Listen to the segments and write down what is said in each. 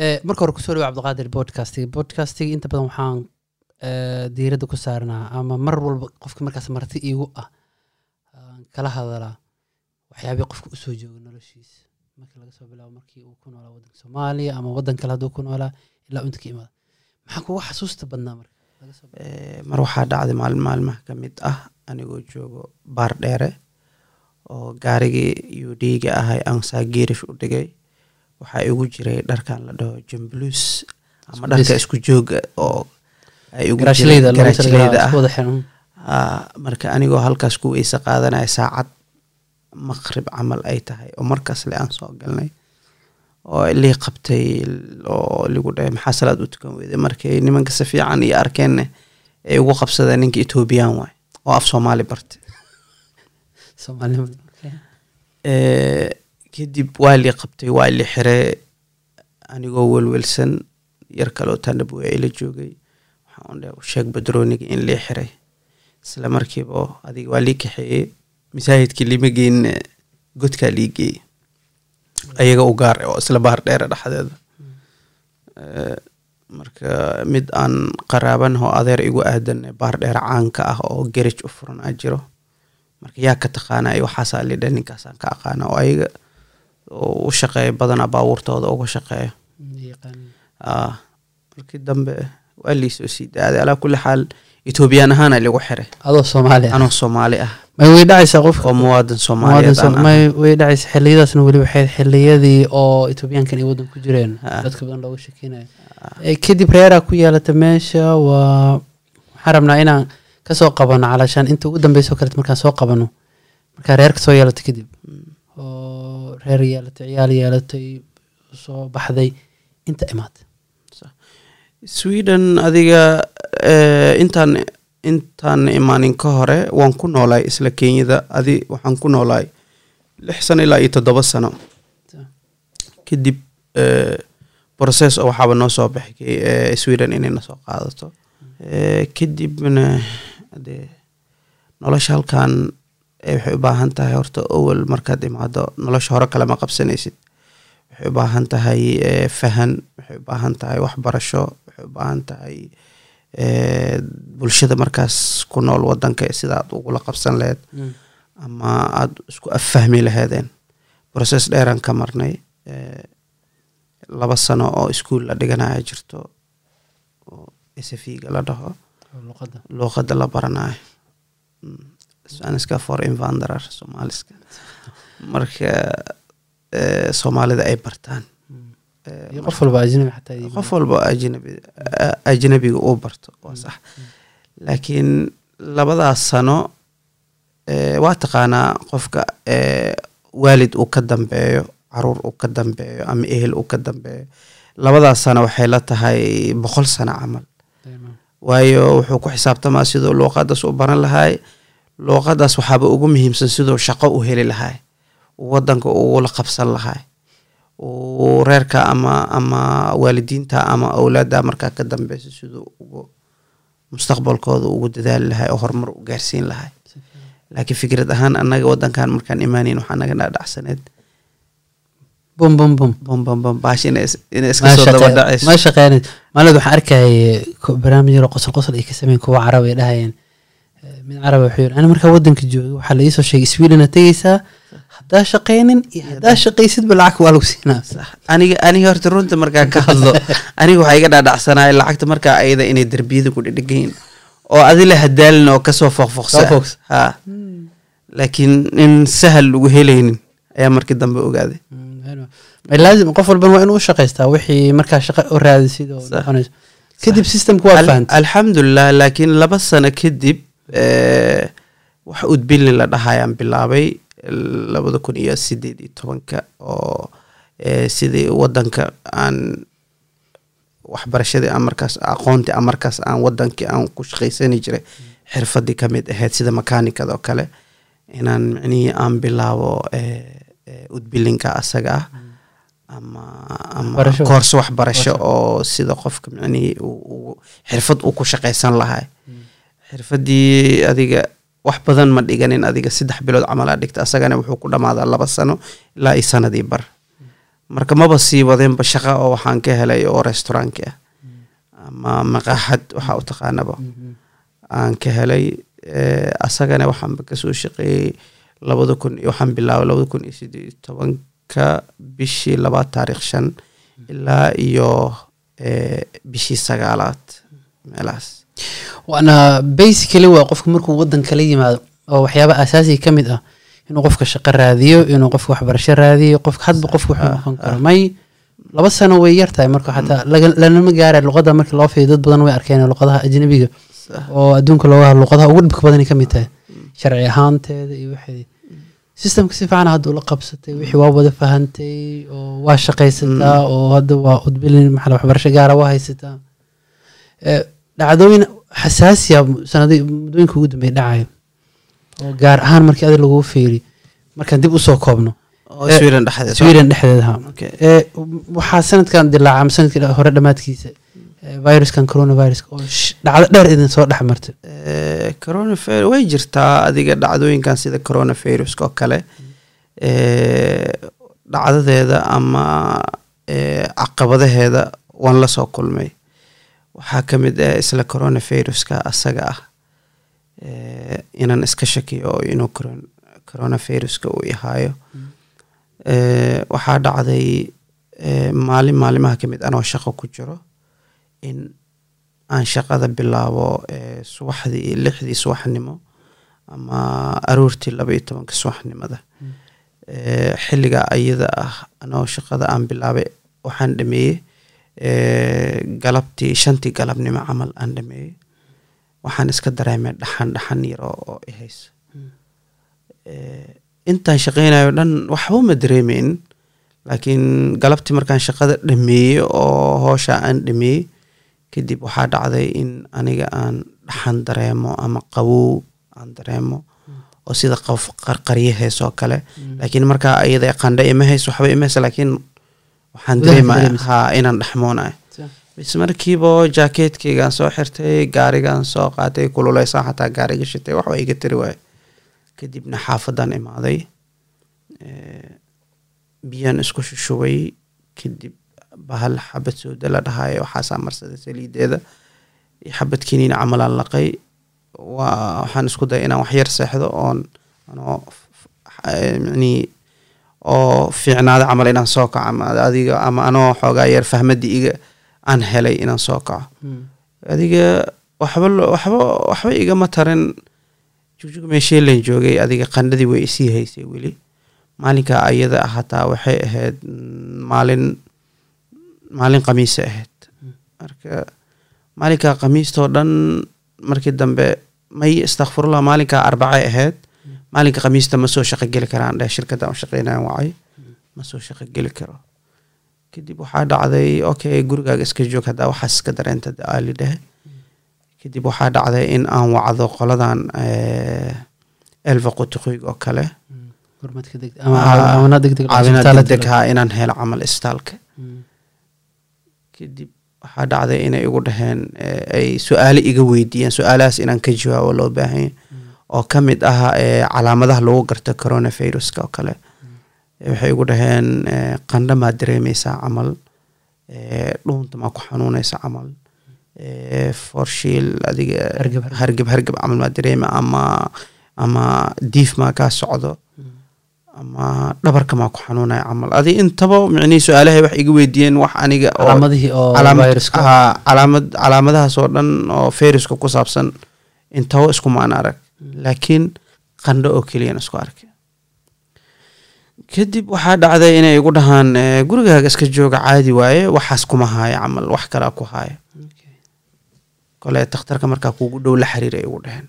Eh, marka hore ku soo dhawo cabdiqaadir podcastig. Podcastig inta badan waxaan eh, diiradda ku saarnaa ama mar walba qofka markaas marti iigu ah aan kala hadalaa waxyaabihii qofka u soo jooga noloshiisa markii laga soo bilaabo markii uu ku noolaa waddanka soomaaliya ama waddan kale hadduu ku noolaa ilaa inta ka imaada maxaa kugu xasuusta badnaa marka Eh, mar waxaa dhacday maalin maalmaha ka mid ah anigoo joogo baar dheere oo gaarigii udhiiga ahay aan saagiirish u dhigay. Waxaa igu jiray dharkan la dhaho jambluus ama dharka isku jooga oo garaashleyda ah. Ah, marka anigoo halkaas ku weyse qaadanaya saacad maqrib camal ay tahay oo markaas le aan soo galnay oo lii qabtay oo ligu dhahay maxaa salaad u tukan weyday markay nimanka si fiican iyo arkeenna ay ugu qabsadeen ninka etoobiyaan waay oo af soomaali bartay. Eh, kadib waa lii qabtay waa lii xiree anigoo welwelsan yar kaloo tanabuya ila joogay. Waxaan u dhahay sheeg badrooniga in lii xiray isla markiiba adiga waa lii kaxeeyey masaajidkii lima geyne godkaa lii geeyey ayaga u gaar oo isla bahar dheere dhexdeeda. Eh, marka mid aan qaraaban oo adeer igu aadan bahar dheere caanka ah oo gerij u furan a jiro marka yaa ka taqaana iyo waxaasaa lidha ninkaasaan ka aqaana oo ayaga u shaqeeya badanaa baabuurtooda uga shaqeeya. Ah, markii dambe waa liisoo sii daaday. Alaa kulli xaal etoobiyaan ahaana ligu xiray. Adoo soomaaliya anoo soomaali ah. May way dhacaysaa qofka? Oo muwaadin muwaadin soomaaliyeed Soom- aan ah. may way dhacaysa xiliyadaasna weli waxay xiliyadii oo etoobiyaankan ay waddan ku jireen. Ah. dadka badan looga sheekeynayo Eh, kadib reeraa ku yeelata meesha. Waa waxaan rabnaa inaan ka soo qabano calashaan. Inta ugu dambeysa oo kaleet markaan soo qabano markaa reerka soo yeelata kadib. Oo reer yeelatay ciyaal yeelatay soo baxday. Inta imaatay sweden adiga intaan intaan imaanin ka hore waan ku noolaay isla kenyada. Adi waxaan ku noolaay lix sano ilaa iyo toddoba sano. Kadib eh, process oo waxaaba noo soo baxay eh, sweden inay na soo qaadato. Eh, kadibna dee nolosha halkan eh, waxay u baahan tahay horta owel markaad imaado nolosha hore kale ma qabsanaysid. Waxay u baahan tahay eh, fahan waxay u baahan tahay waxbarasho waxay u baahan tahay eh, bulshada markaas ku nool wadanka sida aad ugula qabsan lahayd ama aada isku affahmi laheedeen process dheeraan ka marnay. Laba sano oo iskuol la dhiganaya jirto oo sfiga la dhaho. Luuqada la baranayo. Mm, spaniska for invanderar soomaaliska marka soomaalida ay bartaan qof walba ajnabiga uu barto waa sax. Laakiin labadaas sano waa taqaanaa qofka waalid uu ka dambeeyo carruur uu ka dambeeyo ama ehel uu ka dambeeyo labadaas sano waxay la tahay boqol sano camal. Waayo wuxuu ku xisaabtamaa siduu luuqadaas u baran lahaay luuqadaas waxaaba ugu muhiimsan siduu shaqo u heli lahaay uu wadanka ugula qabsan lahaay uu reerka ama ama waalidiinta ama awlaada markaa ka dambeysa siduu ugu mustaqbalkooda ugu dadaali lahaay oo horumar u gaarsiin lahaay. Laakiin fikrad ahaan annaga wadankan markaan imaaneyn waxaa naga dhaadhacsaneed ma shaqeynay maalid waxaan arkayay barnaamij yaro qosol qosol ay ka sameyn kuwa carab ay dhahayeen. Eh, mid carab wuxuu yidhi ani markaa wadanka jooga waxaa la iisoo sheegay sweden aad tegeysaa haddaa shaqeynin iyo haddaa shaqaysidba lacag waa lagu siinaa. Sax. aniga aniga horta runta markaa ka hadlo aniga waxaa iga dhaadhacsanaya lacagta markaa ayada inay derbiyada ku dhedhegayin oo adila hadaalin oo ka soo foqfoqsa. Ha. Laakiin in sahal lagu helaynin ayaa markii dambe ogaaday. Mm, laazim qof walban waa inuu shaqaystaa wixii markaa shaqa u raadisid oo noqonayso kadib systemka waa fahantay alxamdulilah laakiin laba sano kadib wax udbili la dhahayaan bilaabay labada kun iyo sideed iyo tobanka oo eh, sidii wadanka aan waxbarashadii aan markaas aqoontii aan markaas aan wadankii aan ku shaqaysani jiray xirfadii ka mid ahayd sida makaanikada oo kale inaan micnihii aan bilaabo eh, eh, udbilinka asaga ah ama ama Waxbarasho. oo sida qofka micnihii xirfad uu ku shaqaysan lahay xirfadii adiga wax badan ma dhiganin adiga saddex bilood camal aa dhigta asagana wuxuu ku dhammaadaa laba sano ilaa iyo sanadii bar. Marka maba sii wadeenba shaqa oo waxaan ka helay oo restauranki ah. Ama maqaaxad waxaa u taqaanaba. Aan ka helay Eh, asagana waxaanba ka soo shaqeeyey labada kun waxaan bilaabay labada kun iyo sideed iyo tobanka bishii labaad taarikh shan ilaa iyo eh, bishii sagaalaad meelahaas waana basically waa qofka markuu wadan kala yimaado oo waxyaaba asaasiga ka mid ah inuu qofka shaqo raadiyo inuu qofka waxbarasho raadiyo qofka hadba qofka wuxuu noqon karo may laba sano way yar tahay marka xataa laga- lanama gaara luqada markii loo fiiriyo dad badan way arkeen luqadaha ajnabiga oo adduunka looga hadlo luqadaha ugu dhibka badanay ka mid tahay. Sharci ahaanteeda iyo wixii systemka si fiican hadda ula qabsatay wixii waa wada fahantay oo waa shaqaysataa oo hadda waa udbilin maxaa la- waxbarasho gaara waa haysataa dhacdooyin xasaasiya sanadii muddooyinka ugu dambeey dhacayo oo gaar ahaan markii adig lagu fiiri markaan dib u soo koobno. Oo sweden dhexdeeda. Waxaa sanadkan dilaaca ama sannadkii hore dhammaadkiisa viruskan coronavirus oo dhacdo dheer idin soo dhex martay. Coronavirus way jirtaa adiga dhacdooyinkan sida coronaviruska oo kale. Dhacdadeeda ama caqabadaheeda waan la soo kulmay waxaa ka mid ah isla coronaviruska asaga ah eh, inaan iska shakiyo oo inuu coron- coronaviruska uu ihaayo Eh, waxaa dhacday maalin maalimaha ka mid anoo shaqo ku jiro in aan shaqada bilaabo subaxdii lixdii subaxnimo ama aroortii laba iyo tobanka subaxnimada. Eh, xilliga ayada ah anoo shaqada aan bilaabay waxaan dhameeyey galabtii shantii galabnimo camal aan dhameeyey waxaan iska dareemay dhaxan dhaxan yar oo oo i hayso Eh, intaan shaqeynayo dhan waxba ma dareemeyn laakiin galabtii markaan shaqada dhameeyey oo hoosha aan dhameeyey kadib waxaa dhacday in aniga aan dhaxan dareemo ama qawow aan dareemo oo sida qof qarqaryo hees oo kale. Laakiin markaa ayada qandha ima hays waxba ima haysa laakiin waxaan Gudaha dareemaya dareemaysa. ha inaan dhexmoonayo bis markiiba jaakeetkeygaan soo xirtay gaarigaan soo qaatay kululeysan xataa gaariga shitay waxba iga tiri waaye. Kadibna xaafadaan imaaday biyaan isku shushubay kadib bahal xabad sooda la dhahayo waxaasaa marsaday saliideeda. Iyo xabad kiniin camalaan laqay. Waa waxaan isku daya inaan waxyar seexdo oon anoo manii oo fiicnaada camal inaan soo kaco. Ama adiga ama anoo xoogaa yar fahmadii iga aan helay inaan soo kaco. Adiga waxba waxba waxba igama tarin. Jugjug meeshii lan joogay adiga qandhadii way isii haysay weli. Maalinka ayada hataa waxay ahayd maalin maalin khamiisa ahayd. Marka maalinka khamiistoo dhan markii dambe may istakfirullah maalinka arbacay ahayd maalinka khamiista ma soo shaqo geli karaan dheh shirkadda aan shaqeynayan wacay ma soo shaqo geli karo. Kadib waxaa dhacday okay gurigaaga iska joog haddaa waxaas iska dareenta aali dhehe. Kadib waxaa dhacday in aan wacdo qoladan eh, elva qotiqoyg oo kale. Degdeg ha inaan helo camal istaalka Mm. kadib waxaa dhacday inay igu dhaheen eh, ay su'aale iga weydiiyeen su'aalahaas inaan ka jawaabo loo baahanya oo ka mid ah eh, calaamadaha lagu garto coronaviruska oo kale Eh, waxay igu dhaheen eh, qandho maa dareemeysaa camal dhuunta maa ku xanuuneysa camal forshiil adiga Hargab, hargab. camal maa dareema ama ama diif maa kaa socdo ama dhabarka maa ku xanuunaya camal. Adi intaba micnihii su'aalahay wax iga weydiiyeen wax aniga calaamad calaamadahaas oo dhan oo fayruska ku saabsan intaba iskumaan arag laakiin qandho oo keliyaan isku arkay kadib waxaa dhacday inay igu dhahaan eh, gurigaaga iska jooga caadi waaye waxaas kuma haayo camal wax kalaa ku haayo. Kole takhtarka markaa kuugu dhow la xiriiray igu dhaheen.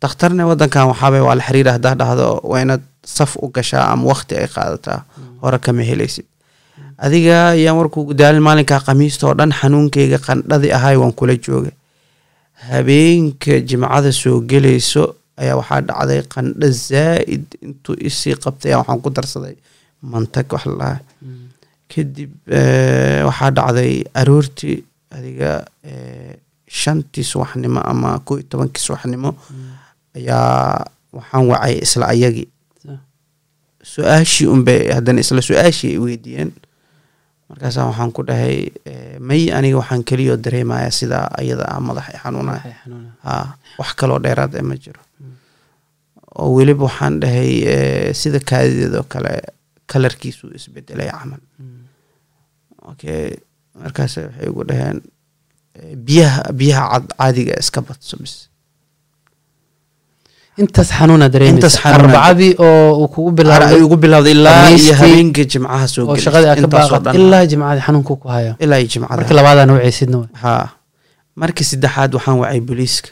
Takhtarna wadankan waxaabay waa la xiriira haddaa dhahdo waa inaad saf u gashaa ama waqti ay qaadataa hore kama helaysid. Adiga ayaan warkuu daalin maalinkaa khamiista oo dhan xanuunkeyga qandhadii ahay waan kula jooga habeenka jimcada soo gelayso ayaa waxaa dhacday qandho zaa'id intuu isii qabtay ayaa waxaan ku darsaday mantag wax la dhahay kadib eh, waxaa dhacday aroortii adiga eh, shantii subaxnimo ama koo iyo tobankii subaxnimo ayaa waxaan wacay isla ayagii. Su'aashii unbay haddana isla su'aashii ay weydiiyeen markaasaa waxaan ku dhahay eh, may aniga waxaan keliyoo dareemaya sidaa ayada ah madax i xanuunaya ha wax kaloo dheeraad eh ma jiro. Oo weliba waxaan dhahay eh, sida kaadideedoo kale kalarkiisu isbedelay camal. Okay markaas waxay ugu dhaheen eh, biyaha biyaha cad caadiga iska badso bis intaas xanuuna dareemaysa. Arbacadii oo uu kugu bilaabay ay ugu bilowday ilaa iyo habeenka jimcaha soo oo shaqadii aad ka Intaasoo baaqad dhan. ilaa jimcadii xanuunku ku hayo. Ilaa iyo jimcada marka labaadaan wacaysidna way. Ha markii saddexaad waxaan wacay booliiska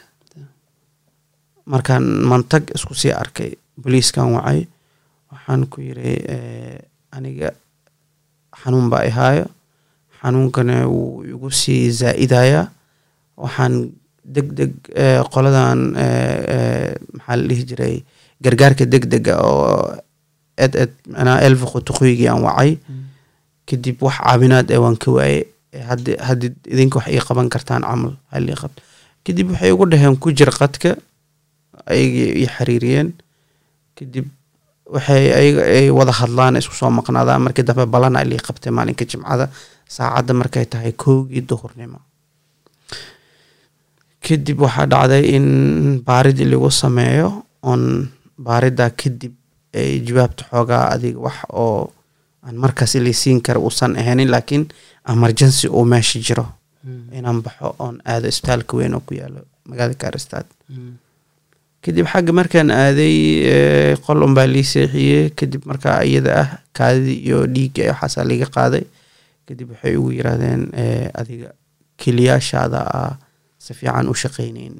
markaan mantag isku sii arkay booliiskan wacay. Waxaan ku yiri eh, aniga xanuun baa ihaayo. Xanuunkana wuu igu sii zaa'idaya waxaan deg deg eh, qoladan eh, eh, maxaa la dhihi jiray gargaarka deg dega oo ed ed manaa elfa qotoqoygii aan wacay. Kadib wax caawinaad ee waan ka waaye haddi haddi idinka wax ii qaban kartaan camal hal ii qabto. Kadib waxay ugu dhaheen ku jir qadka ayagii ii xiriiriyeen. Kadib waxay ayaga ay wada hadlaan isku soo maqnaadaan. Markii dambe balana lii qabtay maalinka jimcada. Saacadda markay tahay kowgii duhurnimo kadib waxaa dhacday in baaridii lagu sameeyo oon baaridaa kadib ay jawaabta xoogaa adiga wax oo aan markaas laysiin kara uusan ahanin laakiin emergency uu meesha jiro. Inaan baxo oon aado isbitaalka weyn oo ku yaalo magaalada kaaristaad kadib xagga markaan aaday eh, qol unbaa lii seexiyey. Kadib markaa iyada ah kaadidii iyo dhiigga waxaasaa liga qaaday. Kadib waxay ugu yiraahdeen eh, adiga keliyaashaada ah si fiican u shaqaynayn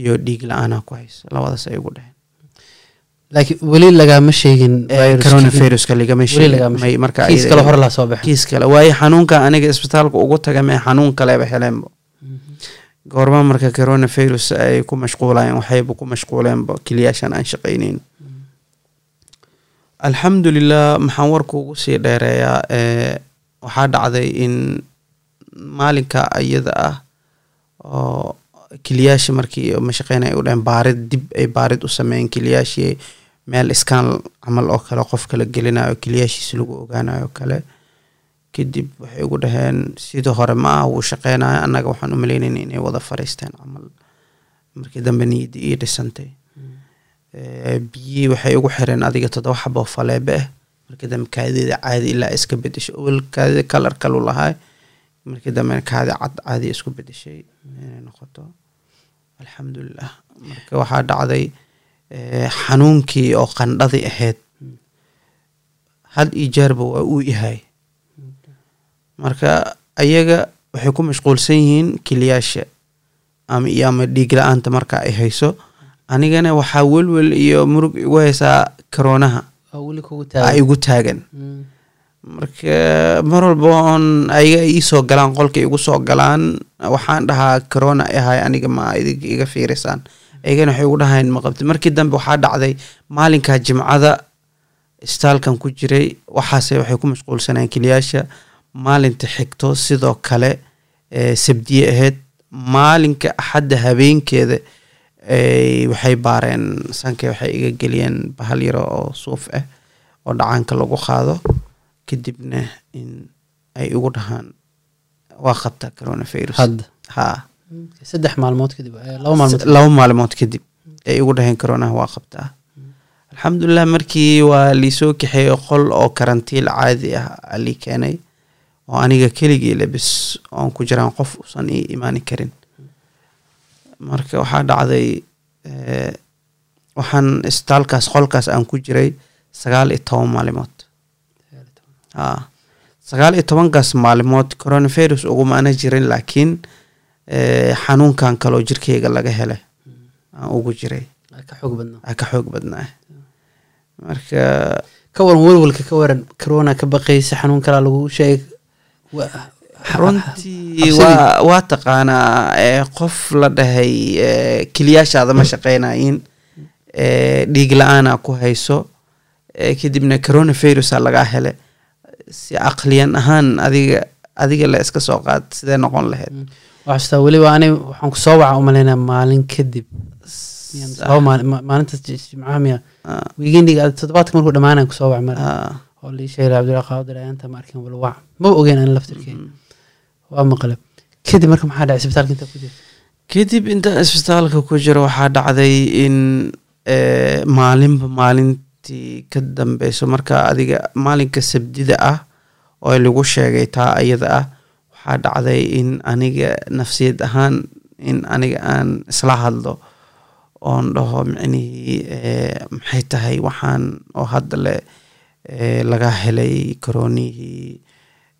iyo dhiig la'aanaa ku haysa. Labadaas ay ugu dheheen laakiin weli lagama sheegin Eh, viruska. coronaviruska ligama Weli sheegin. lagama may marka kiis iyada- kale hore laa soo baxay. kiis kale. Waayo xanuunka aniga isbitaalka ugu taga mee xanuun kaleba heleenbo goorma marka coronavirus ay ku mashquulayeen waxayba ku mashquuleenba keliyaashan aan shaqaynayn alxamdulilah maxaan warka ugu sii dheereeyaa ee waxaa dhacday in maalinka iyada ah oo keliyaasha markii mashaqeynay u dhaheen baarid dib ay baarid u sameeyeen keliyaashii meel iskaan camal oo kale qofka la gelinayo keliyaashiisa lagu ogaanayo kale. Kadib waxay ugu dhaheen sidii hore ma ah wuu shaqeynayo annaga waxaan u malaynayna inay wada fariisteen camal. Markii dambe niyadii ii dhisantay. Eh, biyihii waxay ugu xireen adiga toddoba xaboo faleebe ah markii dambe kaadideeda caadi ilaa iska bedeshay awel kaadida kalar kalu lahay markii dambe kaadi cad caadi isku bedeshay inay noqoto. Alxamdulilah marka waxaa dhacday eh, xanuunkii oo qandhadii ahayd had iyo jeerba waa uu yahay. Marka ayaga waxay ku mashquulsan yihiin keliyaasha ama iyo ama dhiig la'aanta marka ay hayso. Anigana waxaa welwel iyo murug igu haysaa karoonaha. Waa weli kugu a taagan igu taagan. Marka mar walba oon ayaga ay iisoo galaan qolka igu soo galaan waxaan dhahaa corona ay ahay aniga ma idinka iga fiirisaan. Ayagana waxay ugu dhahayn ma qabti markii dambe waxaa dhacday maalinka jimcada istaalkan ku jiray waxaase waxay ku mashquulsanayeen keliyaasha maalinta xigto sidoo kale sabdiye ahayd maalinka axadda habeenkeeda ay waxay baareen sankay waxay iga geliyeen bahal yaro oo suuf ah oo dhacaanka lagu qaado kadibna in ay ugu dhahaan waa qabtaa coronavirus. Hadda ha. Saddex maalmood kadib eh, laba maalmood kadib ay ugu dhaheen coronaha waa qabtaa alxamdulilah markii waa liisoo kaxeeyey qol oo karantiil caadi ah aa lii keenay oo aniga keligii lebis oon ku jiraan qof usan ii imaani karin. Marka waxaa dhacday eh, waxaan isbitaalkaas qolkaas aan ku jiray sagaal iyo toban maalimood sagaal iyo tobankaas maalimood coronavirus ugumaana jirin laakiin eh, xanuunkan kaloo jirkeyga laga helay aan ugu jiray. Ka xoog badnaa. Badnaa marka ka waran welwelka ka waran corona ka baqaysa xanuun kalaa lagu sheeg runtii waa taqaanaa eh, qof la dhahay eh, keliyaashaada ma shaqeynayin eh, dhiig la'aana ku hayso Eh, kadibna coronavirusa lagaa hele si caqliyan ahaan adiga adiga la iska soo qaad sidee noqon lahayd waxaa xasuustaa weliba ani waxaan ku soo waca umalaynaa maalin kadib. Maalintaas ji- jimcaha miya. Ah, wiigendiga toddobaadka markuu dhammaanaan ku soo wac mar. Oo lii sheegay qaadir ayaanta ma arkin bal wac. Ma ogeyn ani laftirkeen mm. waa maqle kadib marka maxaa dhacay isbitaalka intaa ku jirta kadib inta isbitaalka ku jiro waxaa dhacday in eh, maalinba maalintii ka dambeyso marka adiga maalinka sabdida ah oo lagu sheegay taa ayada ah waxaa dhacday in aniga nafsiyad ahaan in aniga aan isla hadlo oon dhaho micnihii eh, maxay tahay waxaan oo hadda le eh, laga helay koronihii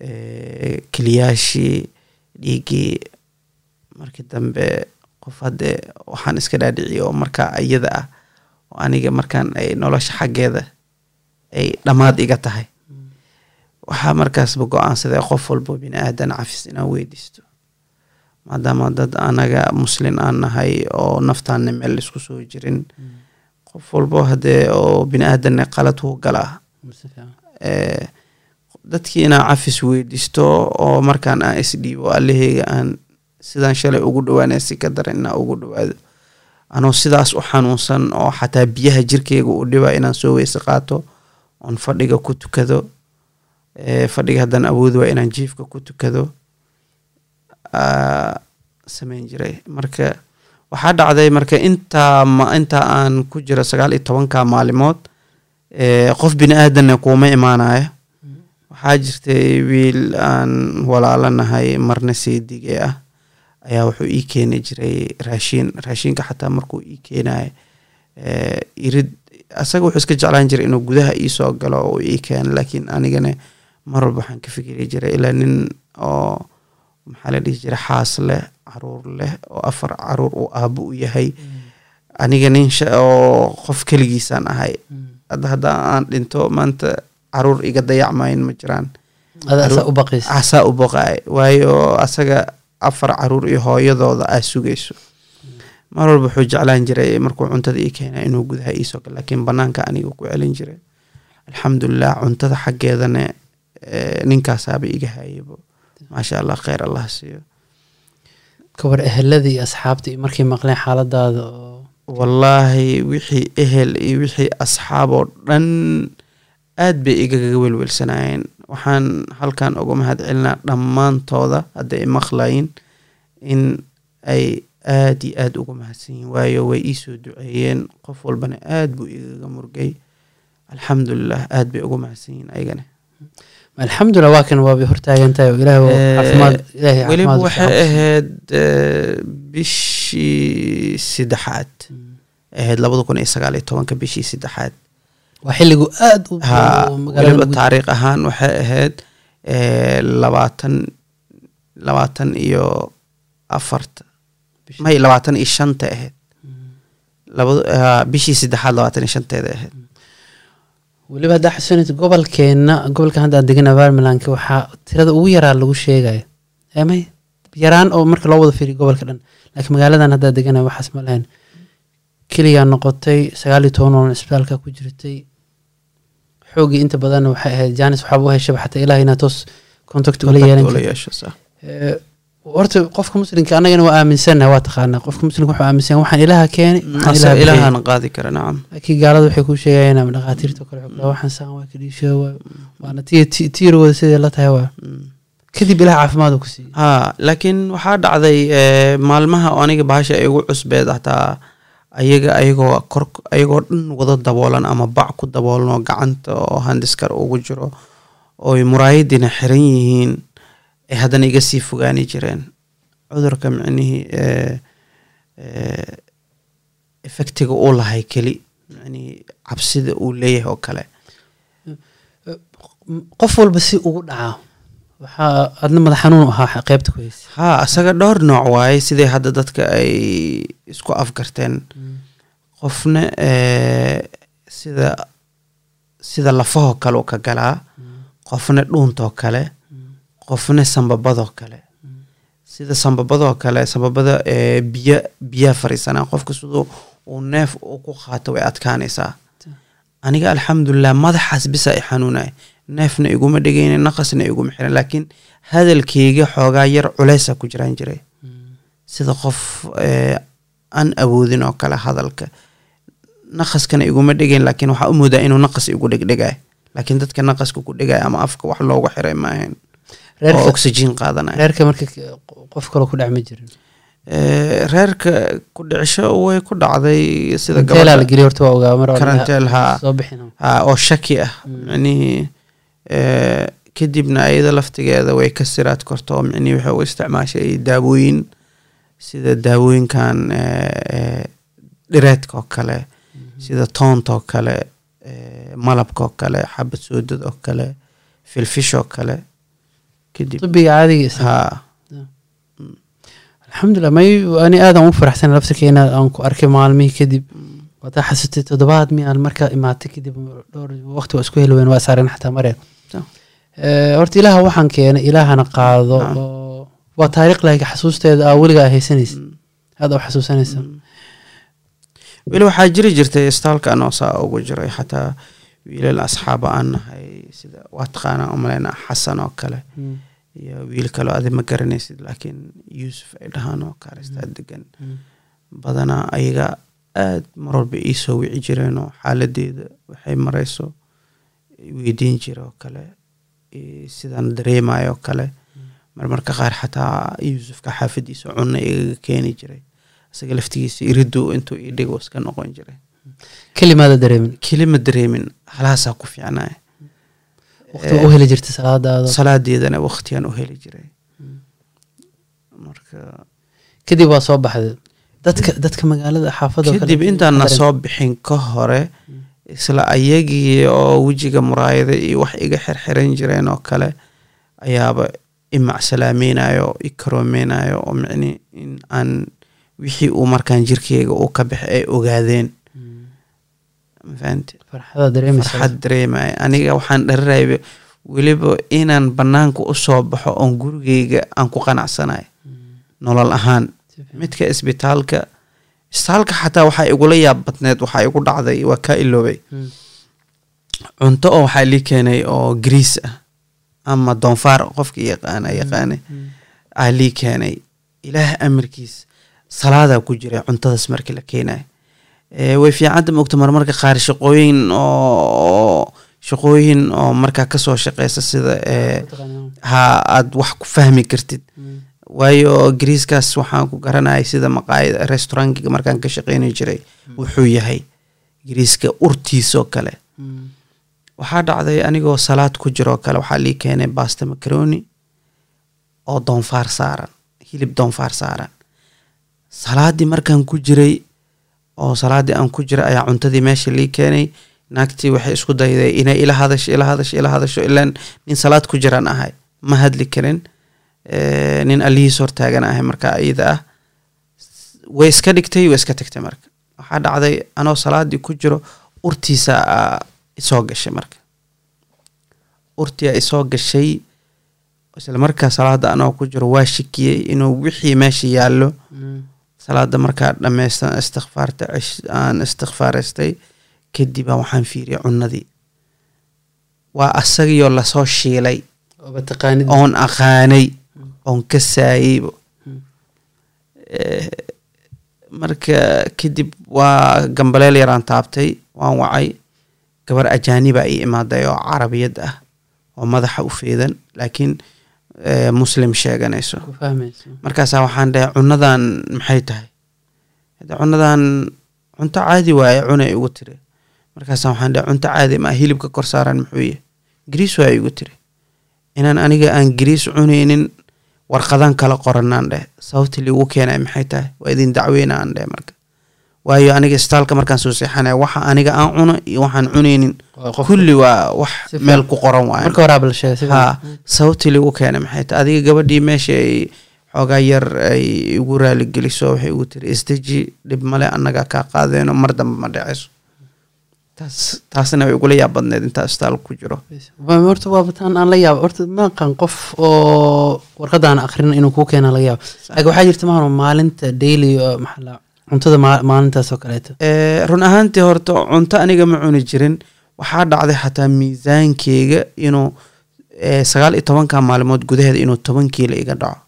eh, keliyaashii dhiiggii markii dambe qof hadde waxaan iska dhaadhiciye oo markaa iyada ah aniga markaan ay nolosha xaggeeda ay dhammaad iga tahay. Waxaa markaasba go'aansaday qof walbo bini aadan cafis inaan weydiisto. Maadaama dad anaga muslin aan nahay oo naftaana meel isku soo jirin qof walbo haddee oo bini aadanna qalad uu galaa. Eh, dadkii inaan cafis weydiisto oo markaan aan isdhiibo allaheyga aan sidaan shalay ugu dhawaanay si ka daran inaan ugu dhawaado anoo sidaas u xanuunsan oo xataa biyaha jirkeyga u dhibaa inaan soo weyse qaato oon fadhiga ku tukado fadhiga haddaan awoodi waa inaan jiifka ku tukado aa, samayn jiray. Marka waxaa dhacday marka intaa intaa aan ku jiro sagaal iyo tobanka maalimood qof bini aadanna kuuma imaanayo waxaa jirtay wiil aan walaalanahay marna seedige ah ayaa wuxuu ii keeni jiray raashiin raashinka xataa markuu ii keenayo irid asaga wuxuu iska jeclaan jiray inuu gudaha iisoo galo oo ii keeno laakiin anigana mar walba waxaan ka fikiri jiray ilaa nin oo maxaa la dhihi jiray xaas leh carruur leh oo afar carruur uu aabo u yahay. Aniga nin oo qof keligiisaan ahay. Hadda hadda aan dhinto maanta carruur iga dayacmayn ma jiraan. Asaa u boqaay waayo asaga afar carruur iyo hooyadooda aa sugayso. Mar walba wuxuu jeclaan jiray markuu cuntada ii keena inuu gudaha iisoo galo laakiin banaanka aniga ku celin jiray alxamdulilah cuntada xaggeedana eh, ninkaasaaba iga hayabo maasha allah kheyr allah siiyo. Kabar ehelada iyo asxaabta iyo markay maqleen xaaladaada oo wallaahi wixii ehel iyo wixii asxaab oo dhan aad bay igaga welwelsanayeen waxaan halkan uga mahad celinaa dhammaantooda hadda i maqlayin in ay aad iyo aad uga mahadsan yihiin waayo way iisoo duceeyeen. Qof walbana aad buu igaga murgay. Alxamdulilah aad bay uga mahadsan yihiin ayagana alxamdulilah waa kan waabay hortaagan tahay oo ilaahay oo Eh, caafimaad ilaahay weliba caafimaad waxay ahayd eh, bishii saddexaad ahayd labada kun iyo sagaal iyo tobanka bishii saddexaad waa xilligu aad weliba taariikh ahaan waxay ahayd eh, labaatan labaatan iyo afarta may labaatan iyo shanta ahayd. Labada ha, bishii saddexaad labaatan iyo shanteeda ahayd. Weliba haddaa xasuunaysa gobolkeenna gobolka hadda aan degan waxaa tirada ugu yaraa lagu sheegayo emay yaraan oo marka loo wada fiiriyo gobolka dhan? Laakiin magaaladan haddaa degana waxaas ma lahayn. Keliyaa noqotay sagaal iyo toban oo isbitaalka ku jirtay xoogii inta badan waxay ahayd janis waxaaba u heshaba xataa ilaah inaa toos contact ula yeelan. Eh, horta qofka muslimka annagana waa aaminsannaha waa taqaanaa qofka muslimka wuxuu aaminsan waxaan ilaaha ilaaha bixiyey. ilaahan qaadi kara nacam laakiin gaalada waxay ku sheegayaan ama kale ku dhahaan, waxaan saan waa kadhiisho waa waana ti- ti- tiirigooda sidii la tahay waa Mm. kadib ilaah caafimaad ku siiyey ha laakiin waxaa dhacday eh, maalmaha oo aniga bahasha ay ugu cusbeed hataa ayaga ayagoo kor ayagoo dhan wada daboolan ama bac ku daboolan oo gacanta oo handiskar ugu jiro ooy muraayadiina xiran yihiin ay haddana iga sii fogaani jireen. Cudurka micnihii effectiga uu lahay keli micnihii cabsida uu leeyahay oo kale. Qof walba si ugu dhacaa waxaa adna madax xanuun u ahaa qeybta ku haysa ha asaga dhowr nooc waaye sidai hadda dadka ay isku afgarteen qofna eh, sida sida lafahoo kale u ka galaa. Qofna dhuuntoo kale. Qofna sambabadoo kale. Sida sambabadoo kale sambabada eh, biyo biyaa fariisanaa. Qofka siduu uu neef u ku qaato way adkaanaysaa. Aniga alxamdulilah madaxaas bisa i xanuunaya neefna iguma dhegeynin naqasna iguma xiran laakiin hadalkeyga xoogaa yar culeysa ku jiraan jiray. Sida qof eh, aan awoodin oo kale hadalka naqaskana iguma dhegeyn laakiin waxaa u moodaa inuu naqas igu dhegdhegay laakiin dadka naqaska ku dhegaya ama afka wax loogu xiray ma ahayn. Oo oxygen qaadanaya. reerka marka qof kaloo ku dhex ma jirin. Eh, reerka ku dhicisho way ku dhacday sida teelaa la gabadha geliya horta waa ogaa mar karanteel haa. soo bixin. Ha oo shaki ah. Micnihii eh, kadibna ayada laftigeeda way ka siraad korto. Oo micnii waxay u isticmaashay daawooyin sida daawooyinkan eh, eh, dhireedka oo kale mhm. sida toonta oo kale eh, malabka oo kale xabad soodad oo kale filfish oo kale. Alxamdulilah may ani aadan u faraxsan laftirka inaad aan ku arkay maalmihii kadib. Mm. Wataa xasutay toddobaad mi markaa imaatay kadib dhowr waqti waa isku heli wayn waa saareen xataa mareen So. Eh, horta ilaaha waxaan keenay ilaahana qaado Ah. oo waa taariikh laakiin xasuusteeda aa weligaa haysanaysa. Aada u xasuusanaysa. Weli waxaa jiri jirtay istaalka anoo saa ugu jiray xataa wiilal asxaaba aan nahay sida waa taqaanaa umaleyna xasan oo kale. Mm, iyo wiil kaloo adi ma garanaysid laakiin yuusuf ay dhahaan oo kaaristaa degan mm, badanaa ayaga aad mar walba ii soo wici jireen oo xaaladeeda waxay marayso weydiin jira oo kale sidaan dareemayo oo kale. Marmarka qaar xataa yuusufka xaafadiisa cunno igaga keeni jiray. Isaga laftigiisa iridu intuu ii dhigo iska noqon jiray. Kelimaada dareemin. Kelima dareemin halaasaa ku fiicnaya waqti u heli jirta salaadaada. Salaadeedana waqtigaan u heli jiray. Marka kadib waa soo baxday. Dadka dadka magaalada xaafada kadib intaan na soo bixin ka hore isla ayagii oo wejiga muraayada iyo wax iga xirxiran jireen oo kale ayaaba i macsalaamaynayo i karoomaynayo oo micni in aan wixii uu markaan jirkeyga uu ka baxay ay ogaadeen. Mm, dareemaysa. Farxad dareemaya aniga waxaan dharirayba weliba inaan banaanka u soo baxo oon gurigeyga aan ku qanacsanayo nolol ahaan. Midka isbitaalka isbitaalka xataa waxaa igula yaab badneed waxaa igu dhacday waa kaa iloobay. Mm, cunto oo waxaa lii keenay oo griis ah ama doonfaar qofka yaqaana yaqaane mm, aa lii keenay. Ilaah amarkiis salaadaa ku jira cuntadaas markii la keenayo way fiicanta mogta marmarka qaar shaqooyin oo shaqooyin oo markaa ka soo shaqeysa sida ha aad wax ku fahmi kartid waayo griiskaas waxaan ku garanayay sida maqaayada restaurankiga markaan ka shaqeyni jiray wuxuu yahay griiska urtiisoo kale. Mm, waxaa dhacday anigoo salaad ku jiroo kale waxaa lii keenay basta macaroni oo doonfaar saaran hilib doonfaar saaran. Salaadii markaan ku jiray oo salaadii aan ku jiray ayaa cuntadii meesha lii keenay. Naagtii waxay isku dayday inay ila hadasho ila hadasho ila hadasho ilaan nin salaad ku jiraan ahay. Ma hadli karin nin alihiis hortaagan ahay marka iyada ah. Way iska dhigtay way iska tagtay marka. Waxaa dhacday anoo salaadii ku jiro urtiisa aa isoo gashay marka. Urtii aa isoo gashay isla markaa salaada anoo ku jiro waa shikiyey inuu wixii meesha yaallo. Mm, salaada markaa dhammaystan istikfaarta aan istikfaaraystay kadibaa waxaan fiiriyay cunadii waa asagiyo la soo shiilay. Oon aqaanay oon ka saayeybo. Eh, marka kadib waa gambaleel yaraan taabtay waan wacay. Gabar ajaaniba ii imaaday oo carabiyad ah oo madaxa u feedan laakiin eh, muslim sheeganayso. Markaasaa waxaan dhahay cunadan maxay tahay? Cunadan cunto caadi waaye cunay igu tiri. Markaasaa waxaan dhahay cunto caadi ma hilibka kor saaran muxuu yahay gariis waa igu tiri. Inaan aniga aan gariis cunaynin warqadan kala qoranaan dheh sababta liigu keenay maxay tahay? Waa idin dacweyna aan dheh marka. Waayo aniga istaalka markaan soo seexanaya waxa aniga aan cuno iyo waxaan qof- kulli waa wax meel ku qoran waaye marka horaa bal sheegay si ha fiican. sababtii lagu keenay maxay tahay? Adiga gabadhii meesha ay xoogaa yar ay igu raaligeliso waxay igu tiri isdeji dhib male annaga kaa qaadeeno mar dambe ma dhacayso taas taasna way igula yaab badneed intaa istaal ku jiro. Horta waa bataan aan la yaabo horta maaqan qof oo warqadaan akrin inuu kuu keena laga yaabo laakiin waxaa jirta maano maalinta daily maxaa cuntada maa- maalintaas oo kaleeto. Eh, run ahaantii horta cunto aniga ma cuni jirin. Waxaa dhacday xataa miisaankeyga inuu eh, sagaal iyo tobanka maalmood gudaheeda inuu toban kiilo iga dhaco.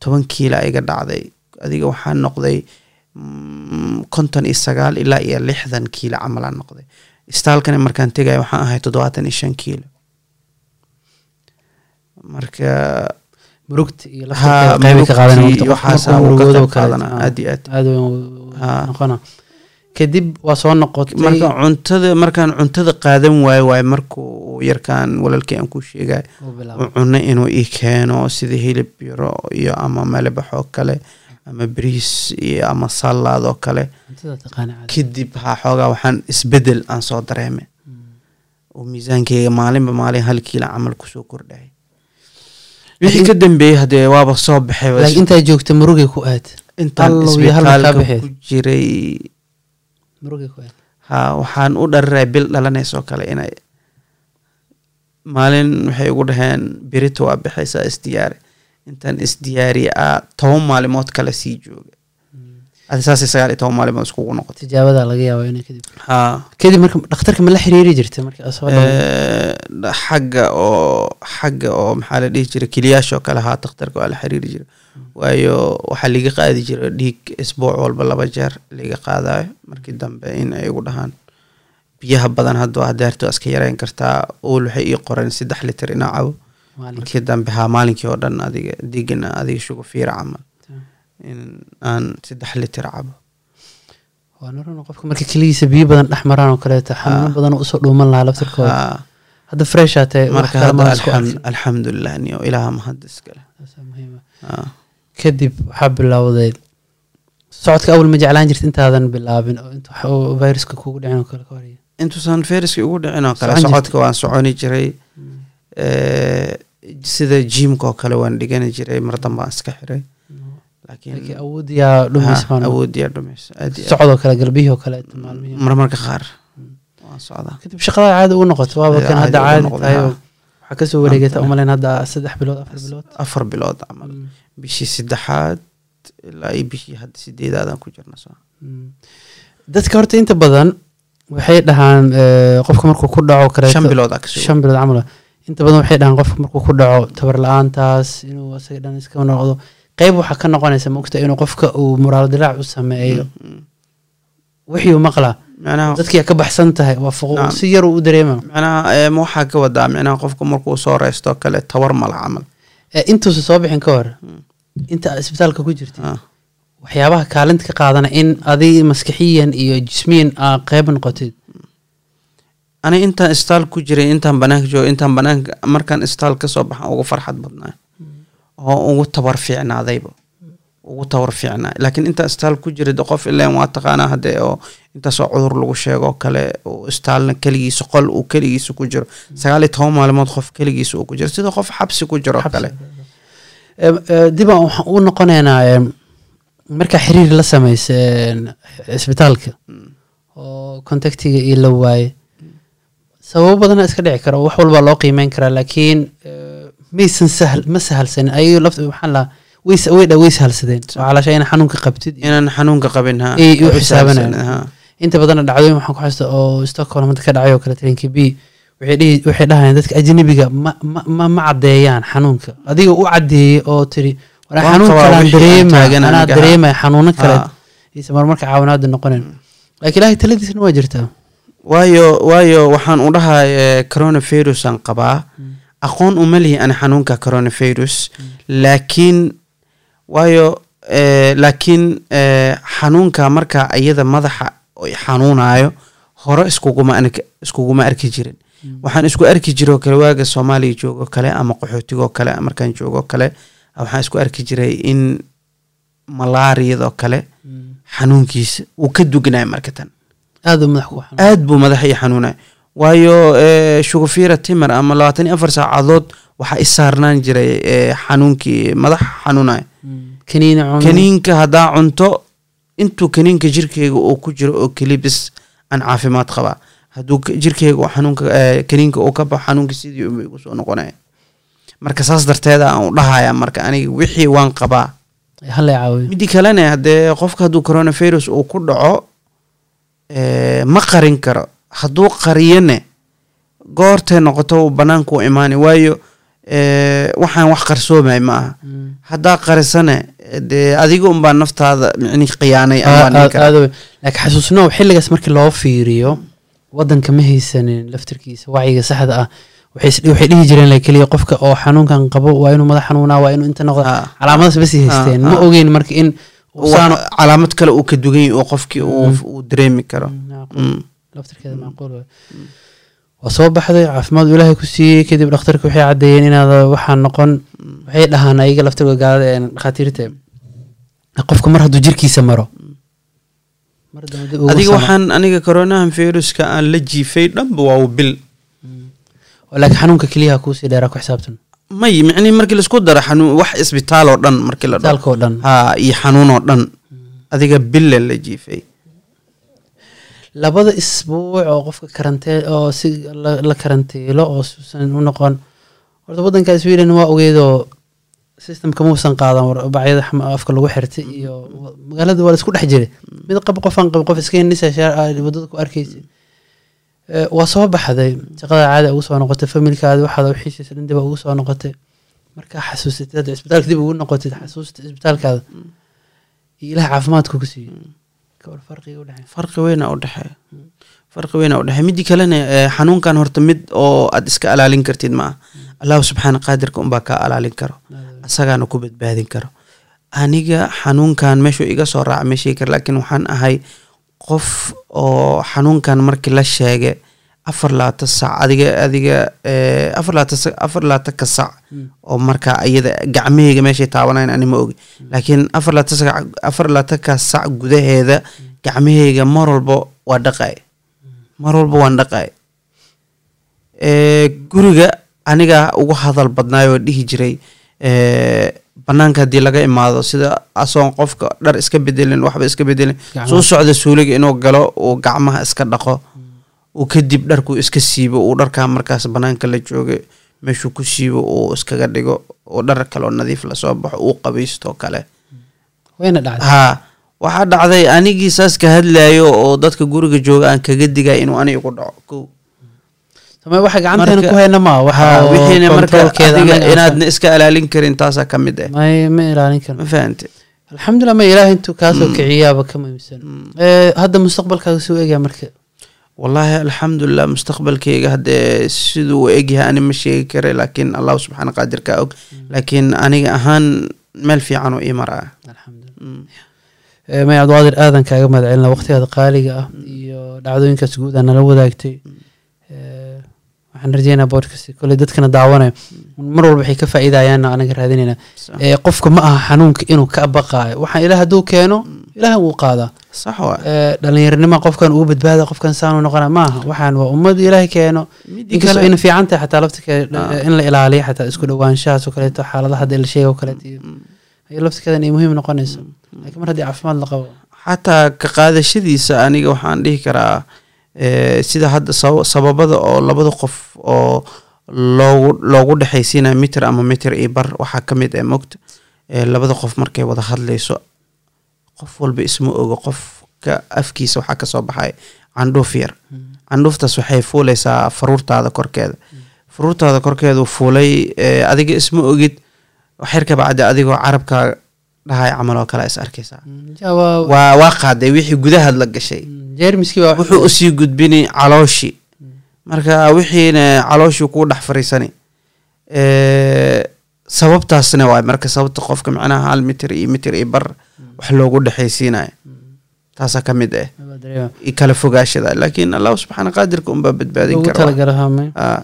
Toban kiila iga dhacday. Adiga waxaa noqday konton iyo sagaal ilaa iyo lixdan kiilo camalaan noqday. Istaalkani markaan tegaya waxaan ahay toddobaatan iyo shan kiilo marka murugta iyo noqona kadib waa soo noqotay marka cuntada markaan cuntada qaadan waayo waayo markuu yarkaan walaalkii aan ku sheegay. Uu cuno inuu ii keeno sida hilib yaro iyo ama malabax oo kale ama bariis iyo ama salaad oo kale. Kadib ha xoogaa waxaan isbeddel aan soo dareemay oo miisaankeyga maalinba maalin hal kiila camal ku soo kordhay. Wixii ka dambeeyey hadee waaba soo baxay intaa joogta murugay ku aad. Intaan isbitaalka ku jiray. Ha waxaan u dhararay bil dhalaneysoo kale inay maalin waxay ugu dhaheen berito waa bixaysaa isdiyaari intaan isdiyaariye a toban maalimood kale sii jooga. Saasay sagaal iyo toban maalimood iskugu noqotay tijaabada laga yaaba inay kadib ha. Kadib marka dhakhtarka ma la xiriiri jirta marka aad soo dhaw Eh, xagga oo xagga oo maxaa la dhihi jiray kiliyaasha oo kale haa dakhtarka waa la xiriiri jiray. Waayo waxaa liga qaadi jiray dhiig isbuuc walba laba jeer liga qaadayo markii dambe in ay igu dhahaan. Biyaha badan hadda waa deerto iska yareyn kartaa. Ool waxay ii qoreen saddex litir inaa cabo markii dambe haa maalinkii oo dhan adiga dhiigana adiga shugo fiira camal. In aan saddex litir cabo. Waa naran qofka marka keligiisa biyo badan dhex maraan oo kaleeto xanuuno badan oo u soo dhuuman lahaa laftirkooda hadda fresh aa tahay marka alxamdulilah niyo ilaaha mahad iskale kadib waxaa bilowday socodka awal ma jeclaan jirta intaadan bilaabin oo viruska kugu dhicin oo kale ka horaya intuusan fayraska ugu dhicin oo kale socodka waan soconi jiray. Eh, sida jiimka oo kale waan dhigani jiray mar dambe aan iska xiray. Socodoo kale galbihii oo kale marmarka qaar waan socdaa. Kadib shaqada caadi ugu noqoto waaba kan hadda caadi tahay waxaa ka soo wareegata umaleyn hadda saddex bilood afar bilood. afar bilood camal bishii saddexaad ilaa iyo bishii hadda sideedaadaan ku jirna soo. Mm. dadka horta inta badan waxay dhahaan eh, qofka markuu ku dhaco kaleeto shan bilood shan bilood camal. Inta badan waxay dhahaan qofka markuu ku dhaco tabar la'aantaas inuu asaga dhan iska noqdo qeyb waxaa ka noqonaysa maogta inuu qofka uu muraal dilaac u sameeyo Mm. wixii uu maqlaa macnaha dadkii ka baxsan tahay waa fuqu Naam. si yar uu u dareema macnaha eh, ma waxaa ka wadaa macnaha qofka markuu soo reysto kale tawar mala camal Eh, intuusa soo bixin ka hor Mm. inta isbitaalka ku jirtay Ah. waxyaabaha kaalinta ka qaadana in adi maskixiyan iyo jismiyan aa qeyb noqotid ani intaan istaal ku jiray intaan banaanka jooga intaan banaanka markaan istaal ka soo baxan ugu farxad badnaa. Oo ugu tabar fiicnaadayba ugu tabar fiicnaa. Laakiin intaan istaal ku jiray de qof ileen waa taqaanaa hadee oo intaasoo cudur lagu sheego kale oo istaalna keligiisa qol uu keligiisa ku jiro. Sagaal iyo toban maalmood qof keligiisa uu ku jiro. Sida qof xabsi ku jiro kale. Eh, eh, dib aan waxaan u noqonaynaa markaa xiriir la samaysa eh, isbitaalka. Oo contactiga iyo la waaye sababo badana iska dhici kara oo wax walba loo qiimeyn karaa laakiin eh, maysan sahl ma sahalsanin. Ayago lafta maxaa la way way sahalsadeen. Oo calaasha ina xanuunka qabtid. Inaan xanuunka qabin Ay u xisaabanayaan. inta badan dhacdooyin waxaan ku xasuusta oo stockholm hadda ka dhacay oo kale trainki b waxay dhahayaan dadka ajnabiga ma ma caddeeyaan xanuunka. Adiga u caddeeyey oo tiri war xanuun qabaa kale aan wixii aan dareema taagan anaa dareemaya xanuuno kale. Isa marmarka caawinaada noqonayn laakiin ilaahay taladiisna waa jirtaa waayo waayo waxaan u dhahay eh, coronavirusaan qabaa. Aqoon uma lihi ani xanuunka coronavirus. Laakiin waayo eh, laakiin eh, xanuunka marka iyada madaxa ay xanuunayo hore iskuguma arki- iskuguma arki jirin. Waxaan isku arki jiroo kale waaga soomaaliya joogoo kale ama qaxootigoo kale markaan joogoo kale waxaan isku arki jiray in malaariyadoo kale xanuunkiisa uu ka dugnaayo marka tan aad buu madaxa ii xanuunay. Waayo eh, shugufira timir ama labaatan iyo afar saacadood waxaa i saarnaan jiray eh, xanuunkii madax xanuunay. Cuno kaniinka haddaa cunto intuu kaniinka jirkeyga uu ku jiro oo keli bis aan caafimaad qabaa hadduu k- jirkeyga eh, kaniinka uu ka baxo xanuunka sidii igu soo noqonaya marka saas darteeda aan u dhahaya marka aniga wixii waan qabaa. Midii kalena haddee qofka hadduu coronavirus uu ku dhaco ma qarin karo. Hadduu qariyane goortay noqoto uu banaanka u imaani waayo eh, waxaan wax qarsoomay ma aha. Mm. haddaa qarisane dee adiga unbaa naftaada micni khiyaanay laakiin xasuusnow xilligaas markii loo fiiriyo wadanka ma haysanin laftirkiisa wacyiga saxda ah waxay dhihi jireen keliya qofka oo xanuunkan qabo waa inuu madax xanuunaa waa inuu inta noqdo Ah. calaamadaas basi haysteen. Ma ogeyn marka in calaamad kale uu ka dugan yahay oo qofkii uu Mm. dareemi karo. Mm. Mm. waa soo baxday caafimaad uu ilaahay ku siiyey kadib dhakhtarka waxay caddeeyeen inaad waxaa noqon. Waxay dhahaan ayaga laftirkooda gaalada ee dhakhaatiirta qofka mar hadduu jirkiisa maro. Adiga waxaan aniga coronahan viruska aan la jiifay dhanba waa uu bil. Laakiin xanuunka keliyaha kuusii dheeraa ku xisaabtan may micnihi markii la isku daro xanuun wax isbitaal oo dhan markii la dhan. Ha iyo xanuun oo dhan. Adiga bille la jiifay. Labada isbuuc oo qofka karantee oo si la, karantiilo oo suusan u noqon horta wadanka sweden waa ogeedoo systemka muusan qaadan bacyada afka lagu xirtay iyo magaalada waa la isku dhex jiray. Mid qab qofan qab qof iska nisa waddada ku arkaysa waa soo baxday. Shaqada caadi ugu soo noqotay familkaadi waxaad wixiisa dib ugu soo noqotay. Markaa xasuusatay hadda isbitaalka dib ugu noqotid xasuusta isbitaalkaada iyo ilaah caafimaadka ku farqiga udhexeeya farqi weyna u dhexeeya farqi weyna u dhexeeya midii kalena xanuunkan horta mid oo aad iska alaalin kartid ma aha. Allahu subxaana qaadirka unbaa kaa alaalin karo. Asagaana ku badbaadin karo. Aniga xanuunkan meeshuu iga soo raaca ma sheegi kara laakiin waxaan ahay qof oo xanuunkan markii la sheegay afar laata sac adiga adiga eh, afar laata ka sac oo markaa iyada gacmahayga meeshay taabanayn ani ma ogi. Laakiin afar laata ka sac gudaheeda gacmahayga mar walba waa dhaqay mar walba waan dhaqay Eh, guriga aniga ugu hadal badnaay oo dhihi jiray banaanka haddii laga imaado sida asoon qofka dhar iska bedelin waxba iska bedelin soo socda suuliga inuu galo uu gacmaha iska dhaqo uu kadib dharku iska siibo uu dharkaa markaas banaanka la jooga meeshuu ku siibo uu iskaga dhigo oo dhar kaloo nadiif la soo baxo uu qabaysto kale. Dhacday. Haa waxaa dhacday anigii saas ka hadlayo oo dadka guriga jooga aan kaga digay inuu ani igu dhaco. Kow samee waxa gacanteena ku hayna ma waxa oo wixiina marka adiga inaadna iska ilaalin karin taasaa ka mid ah may ma ilaalin karno ma fahante alxamdulilah ma ilaahay intuu kaasoo kiciyaaba ka muhiimsan. Eh, hadda mustaqbalkaaga suu egyaa marka. Wallaahi alxamdulilah mustaqbalkeyga haddee siduu u egyahay ani ma sheegi kara laakiin allahu subxaana qaadirkaa og. Laakiin aniga ahaan meel fiican oo ii maraa. Alxamdulilah Eh, may cabdiqaadir aadan kaaga mahad celina waqtigaada qaaliga ah iyo dhacdooyinkaas guud aa nala wadaagtay waxaan rajeynaa podcast koley dadkana daawanaya mar walba waxay ka faa'iidayaanna anaga raadinayna. Qofka ma aha xanuunka inuu ka baqaayo. Waxaan ilaah hadduu keeno ilaahan wuu qaadaa. Dhalinyaranima qofkan ugu badbaada qofkan saanu noqona maaha waxaan waa ummad ilaahay keeno. Inkastoo ayna fiican tahay xataa laftirkeeda in la ilaaliyo xataa isku dhowaanshahaas oo kaleeto xaaladaha hadda la sheega oo kaleeto iyo iyo laftirkeedan ay muhiim noqonayso. Laakiin mar haddii caafimaad la qabo. Xataa ka qaadashadiisa aniga waxaan dhihi karaa sida hadda saba- sababada oo labada qof oo loogu loogu dhexaysiinaya mitir ama mitir iyo bar waxaa ka mid ah mogta Eh, labada qof markay wada hadlayso qof walba isma ogo qofka afkiisa waxaa ka soo baxay candhuuf yar. Candhuuftaas waxay fuuleysaa faruurtaada korkeeda. Faruurtaada korkeedu fuulay eh, adiga isma ogid waxyar ka bacdi adigoo carabka dhahay camal oo kale is arkaysaa. Ja, waa- qaaday wixii gudahaad la gashay. Baa wuxuu u sii gudbini calooshi. Marka wixiina calooshii kuu dhex fariisani. Sababtaasna waay marka sababta qofka macnaha hal mitir iyo mitir iyo bar wax loogu dhexaysiinayo taasaa ka mid ah kala fogaashada. Laakiin allahu subxaana qaadirka unbaa badbaadin kara.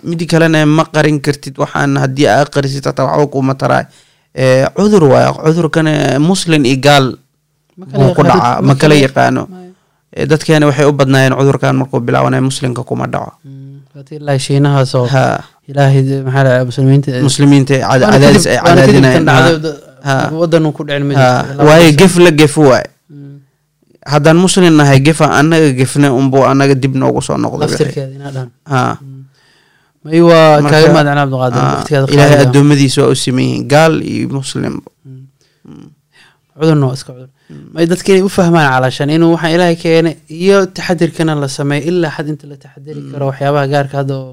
midi kalena ma qarin kartid waxaan haddii aa qarisid hataa waxba kuuma taraay Eh, cudur waay. Cudurkana muslin iyo gaal buu ku dhacaa ma kala yaqaano dadkeena waxay u badnaayeen cudurkan markuu bilaabanayo muslimka kuma dhaco. Mm, eh, waayo gef la gefu waay Mm, haddaan muslim nahay gefa annaga gefne unbuu annaga dib noogu soo noqdo wixii. laftirkeeda inaa dhahan. Ha. May waa u siman yihiin gaal iyo muslim may dadka inay u fahmaan calashan inuu waxaan ilaahay keenay iyo taxadirkana la sameeyo ilaa xad inta la taxadiri karo waxyaabaha gaarka hadda oo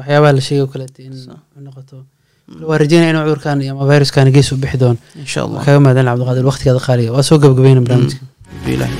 waxyaabaha la sheegay oo kaleeto in noqoto. Waa rajeynaya inuu cudurkan iyo ama viruskani gees u bixi doono kaga mahadcelin cabdiqaadir waqtigaada qaaliga. Waa soo gabagabayna barnaamijka. Bilahi.